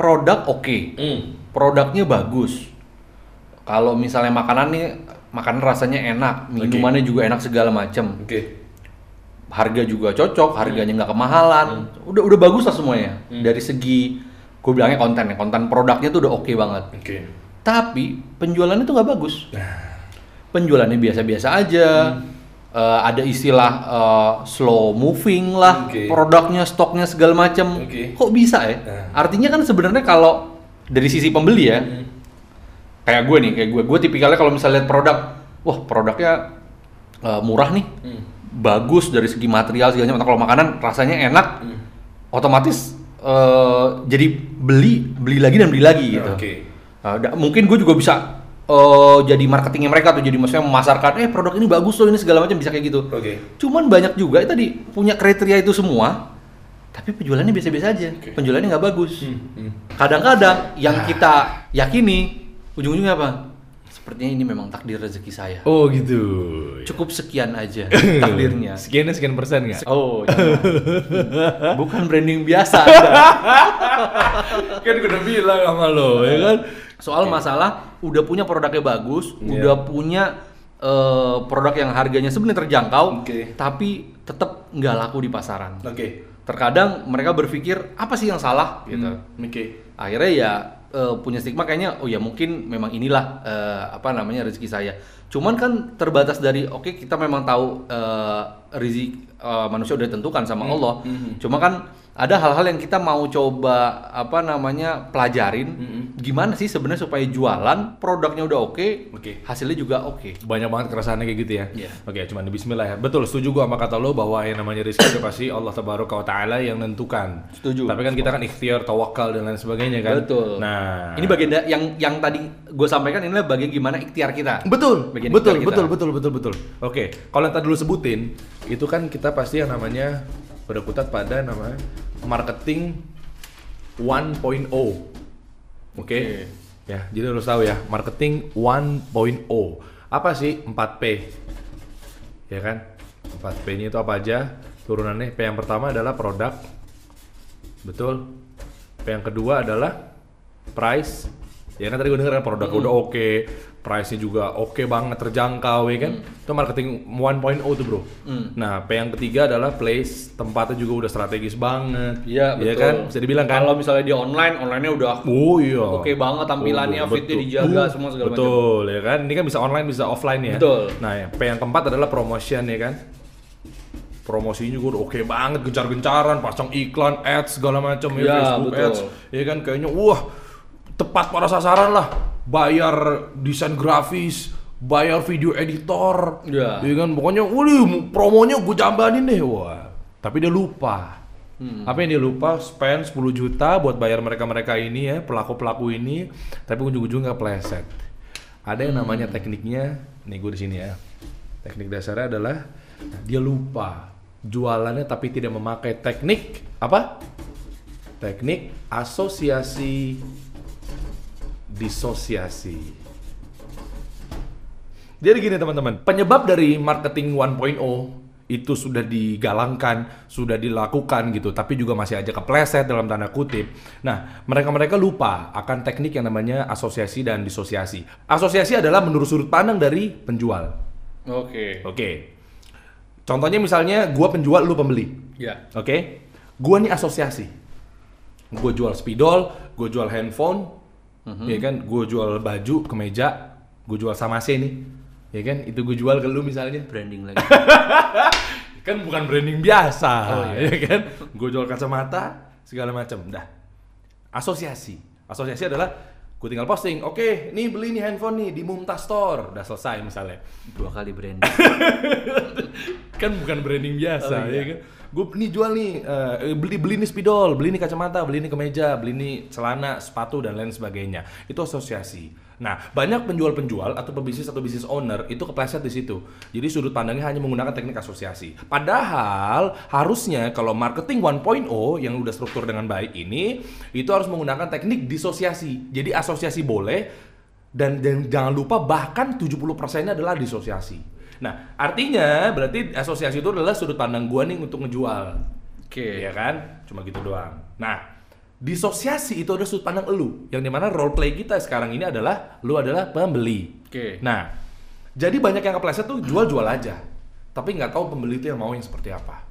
produk oke, Hmm. produknya bagus. Kalau misalnya makanan nih, makanan rasanya enak, minumannya juga enak segala macam. Oke. Harga juga cocok, harganya nggak kemahalan. Udah udah bagus lah semuanya. Dari segi gue bilangnya konten ya, konten produknya tuh udah oke banget. Oke. Tapi penjualannya tuh nggak bagus. Penjualannya biasa-biasa aja. Eh, ada istilah eh, slow moving lah, Oke. produknya, stoknya segala macam. Oke. Kok bisa ya? Nah. Artinya kan sebenarnya kalau dari sisi pembeli ya, kayak gue nih, kayak gue, gue tipikalnya kalau misalnya lihat produk, wah produknya eh, murah nih, Hmm. bagus dari segi material segala macam. Atau Kalau makanan rasanya enak, Hmm. otomatis eh, jadi beli, beli lagi dan beli lagi gitu. Oke. Uh, mungkin gue juga bisa uh, jadi marketingnya mereka tuh jadi maksudnya memasarkan eh produk ini bagus loh ini segala macam bisa kayak gitu. Oke. Cuman banyak juga tadi punya kriteria itu semua tapi penjualannya biasa-biasa aja. Oke. Penjualannya nggak bagus. Hmm. Hmm. Kadang-kadang yang kita yakini ujung-ujungnya apa? Sepertinya ini memang takdir rezeki saya. Oh gitu. Cukup sekian aja takdirnya. Sekian sekian persen nggak? Oh, jangan. bukan branding biasa. Kan gue udah bilang sama lo, ya kan? Soal masalah udah punya produknya bagus, Iya. udah punya eh, produk yang harganya sebenarnya terjangkau, Oke. tapi tetap nggak laku di pasaran. Oke. Terkadang mereka berpikir apa sih yang salah gitu. Hmm. Oke. Akhirnya ya eh, punya stigma kayaknya oh ya mungkin memang inilah eh, apa namanya rezeki saya. Cuman kan terbatas dari oke kita memang tahu eh, rezeki eh, manusia udah ditentukan sama Allah. hmm. Cuma kan ada hal-hal yang kita mau coba apa namanya pelajarin Hmm. gimana sih sebenarnya supaya jualan produknya udah oke, Oke. hasilnya juga oke. Banyak banget keresahannya kayak gitu ya. Iya. Oke, cuman di bismillah ya. Betul, setuju gua sama kata lo bahwa yang namanya rezeki itu pasti Allah tabaraka wa taala yang nentukan. Setuju. Tapi kan kita kan ikhtiar, tawakal dan lain sebagainya kan. Betul. Nah, Ini bagian yang yang tadi gue sampaikan inilah bagian gimana ikhtiar kita. Betul, Bagian betul, kita. betul, betul, betul, betul. Oke, kalau yang tadi dulu sebutin, itu kan kita pasti yang namanya berkutat pada nama marketing 1.0. Oke. Ya, jadi harus tahu ya, marketing 1.0. Apa sih 4P? Ya kan? 4P-nya itu apa aja? Turunannya P yang pertama adalah produk. Betul. P yang kedua adalah price. Ya kan tadi gue denger kan produk udah oke, price-nya juga oke banget terjangkau ya kan. Itu marketing 1.0 tuh, Bro. Hmm. Nah, P yang ketiga adalah place, tempatnya juga udah strategis banget. Iya, Iya betul. kan? Bisa dibilang kan? Kalau misalnya di online, online-nya udah Oh iya. Oke banget tampilannya, Oh, fitnya betul. dijaga, Uh, semua segala macam. Betul, ya kan? Ini kan bisa online, bisa offline ya. Betul. Nah, ya, P yang keempat adalah promotion ya kan. Promosinya juga udah oke banget, gencar-gencaran, pasang iklan, ads segala macam ya, Ya, Facebook betul. ads. Ya kan kayaknya wah tepat pada sasaran lah. Bayar desain grafis, bayar video editor. Ya. Ya kan pokoknya waduh promonya gue jambanin deh wah. Tapi dia lupa. Hmm. Apa yang dia lupa spend 10 juta buat bayar mereka-mereka ini ya, pelaku-pelaku ini, tapi ujung-ujungnya kepleset. Ada yang namanya Hmm. tekniknya, nih gue di sini ya. Teknik dasarnya adalah dia lupa jualannya tapi tidak memakai teknik apa? Teknik asosiasi disosiasi. Jadi gini teman-teman, penyebab dari marketing 1.0 itu sudah digalangkan, sudah dilakukan gitu, tapi juga masih aja kepleset dalam tanda kutip. Nah, mereka-mereka lupa akan teknik yang namanya asosiasi dan disosiasi. Asosiasi adalah menurut sudut pandang dari penjual. Oke. Oke. Contohnya misalnya gua penjual, lu pembeli. Ya. Oke, gua nih asosiasi. Gue jual spidol, gue jual handphone, ya kan? Gue jual baju, kemeja, gue jual sama C nih, ya kan? Itu gue jual ke lu misalnya. Branding lagi. Kan bukan branding biasa, Oh, iya. ya kan? Gue jual kacamata, segala macam. Dah. Asosiasi. Asosiasi adalah gue tinggal posting, oke, nih beli nih handphone nih di Mumtaz Store, udah selesai misalnya. Dua kali branding. kan bukan branding biasa Oh, iya. ya kan gue nih jual nih eh, beli beli nih spidol beli nih kacamata beli nih kemeja beli nih celana sepatu dan lain sebagainya. Itu asosiasi. Nah banyak penjual-penjual atau pebisnis atau bisnis owner itu kepleset di situ. Jadi sudut pandangnya hanya menggunakan teknik asosiasi. Padahal harusnya kalau marketing 1.0 yang udah struktur dengan baik ini itu harus menggunakan teknik disosiasi. Jadi asosiasi boleh dan, dan jangan lupa bahkan 70% nya adalah disosiasi Nah, artinya berarti asosiasi itu adalah sudut pandang gua nih untuk ngejual. Oke. Iya kan? Cuma gitu doang. Nah, Disosiasi itu ada sudut pandang elu, yang di mana role play kita sekarang ini adalah lu adalah pembeli. Oke. Nah, jadi banyak yang kepleset tuh jual-jual aja, tapi nggak tahu pembeli itu yang mau yang seperti apa.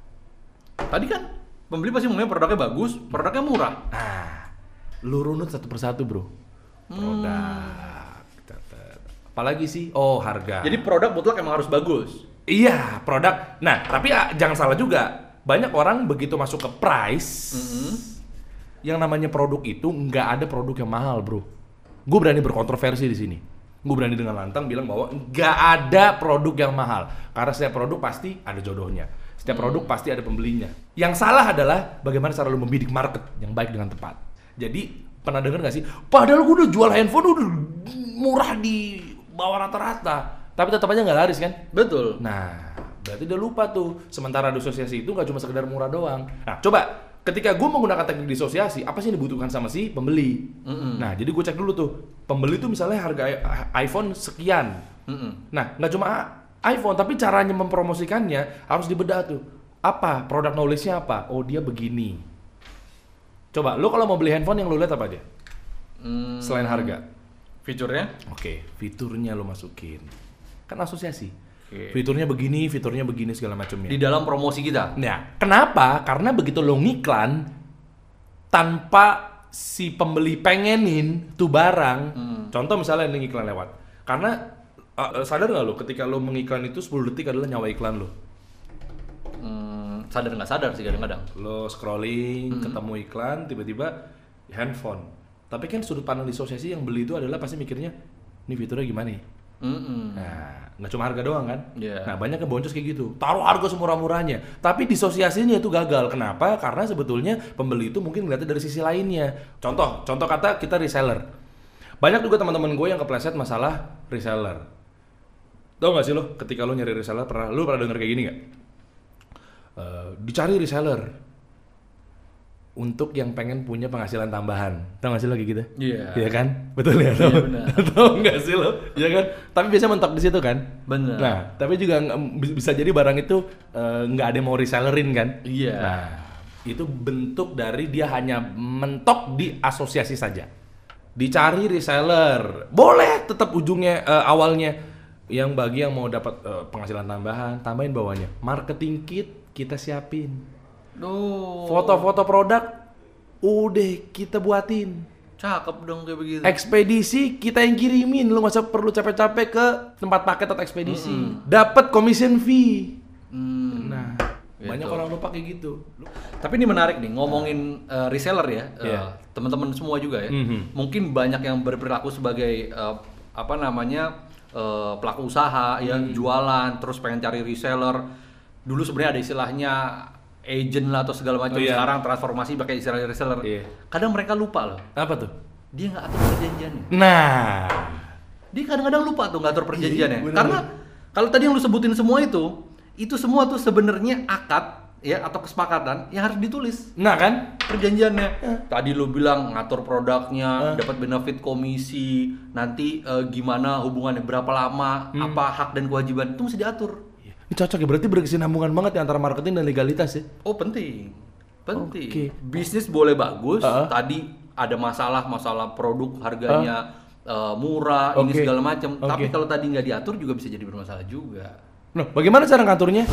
Tadi kan pembeli pasti ngomongnya produknya bagus, produknya murah. Nah, lu runut satu persatu bro. Produk. Apalagi sih? Oh harga. Jadi produk mutlak emang harus bagus. iya produk. Nah tapi ah, jangan salah juga. Banyak orang begitu masuk ke price, yang namanya produk itu nggak ada produk yang mahal bro. Gue berani berkontroversi di sini. Gue berani dengan lantang bilang bahwa nggak ada produk yang mahal. Karena setiap produk pasti ada jodohnya. Setiap produk pasti ada pembelinya. Yang salah adalah bagaimana cara lu membidik market yang baik dengan tepat. Jadi pernah dengar nggak sih? Padahal gue udah jual handphone udah murah di bawah rata-rata, tapi tetap aja nggak laris kan? Betul. Nah, berarti udah lupa tuh. Sementara disosiasi itu nggak cuma sekedar murah doang. Nah, coba ketika gue menggunakan teknik disosiasi, apa sih yang dibutuhkan sama si pembeli? Mm-mm. Nah, jadi gue cek dulu tuh. Pembeli tuh misalnya harga iPhone sekian. Mm-mm. Nah, nggak cuma iPhone, tapi caranya mempromosikannya harus dibedah tuh. Apa? Produk knowledge-nya apa? Oh, dia begini. Coba, lo kalau mau beli handphone yang lo lihat apa aja? Hmm, Selain harga. Fiturnya? Oke, fiturnya lo masukin. Kan asosiasi. Oke. Fiturnya begini, fiturnya begini segala macamnya. Di dalam promosi kita. Nah, kenapa? Karena begitu lo ngiklan tanpa si pembeli pengenin tuh barang. Contoh misalnya ini iklan lewat. Karena uh, sadar nggak lo ketika lo mengiklan itu 10 detik adalah nyawa iklan lo. Hmm, sadar nggak sadar sih kadang-kadang. Lo scrolling, ketemu iklan, tiba-tiba handphone. Tapi kan sudut pandang disosiasi yang beli itu adalah pasti mikirnya, ini fiturnya gimana nih? Mm-mm. Nah, nggak cuma harga doang kan? Iya. Nah, banyak yang boncos kayak gitu. Taruh harga semurah-murahnya. Tapi disosiasinya itu gagal. Kenapa? Karena sebetulnya pembeli itu mungkin ngeliatnya dari sisi lainnya. Contoh, contoh kata kita reseller. Banyak juga teman-teman gue yang kepleset masalah reseller. Tahu nggak sih lo, ketika lo nyari reseller, pernah lo pernah denger kayak gini nggak? Eh, dicari reseller untuk yang pengen punya penghasilan tambahan. Tahu nggak sih lo kayak gitu? Iya. Iya kan? Betul ya? Benar. Tahu nggak sih lo? Iya kan? Tapi biasanya mentok di situ kan? Bener. Nah, tapi juga bisa jadi barang itu eh, nggak ada yang mau resellerin kan? Iya. Nah, itu bentuk dari dia hanya mentok di asosiasi saja. Dicari reseller. Boleh tetap ujungnya eh, awalnya yang bagi yang mau dapat eh, penghasilan tambahan, tambahin bawahnya. Marketing kit kita siapin. Duh. Foto-foto produk udah kita buatin. Cakep dong kayak begitu. Ekspedisi kita yang kirimin, lu nggak usah perlu capek-capek ke tempat paket atau ekspedisi. Dapat commission fee. Hmm. Nah, Gitu. banyak orang lupa kayak gitu. Tapi ini menarik nih ngomongin eh, reseller ya, eh, Iya. teman-teman semua juga ya. Mhm. Mungkin banyak yang berperilaku sebagai eh, apa namanya eh, pelaku usaha ya Hmm. jualan, terus pengen cari reseller. Dulu sebenarnya ada istilahnya agent lah atau segala macam. Oh, iya. Sekarang transformasi pakai istilah reseller. Iya. Kadang mereka lupa loh, Apa tuh? dia nggak atur perjanjiannya. Nah, Dia kadang-kadang lupa tuh ngatur perjanjiannya. Iya, bener. Karena kalau tadi yang lu sebutin semua itu, itu semua tuh sebenarnya akad ya atau kesepakatan yang harus ditulis nah kan? perjanjiannya. Tadi lu bilang ngatur produknya, dapat benefit komisi, nanti eh, gimana hubungannya berapa lama, Hmm. apa hak dan kewajiban itu mesti diatur. Ini cocok ya, berarti berkesinambungan banget ya antara marketing dan legalitas ya. Oh penting, penting. Oke. Bisnis boleh bagus. Uh-uh. Tadi ada masalah masalah produk harganya eh, murah, ini Oke. segala macam. Tapi Oke. kalau tadi nggak diatur juga bisa jadi bermasalah juga. Nah, bagaimana cara ngaturnya?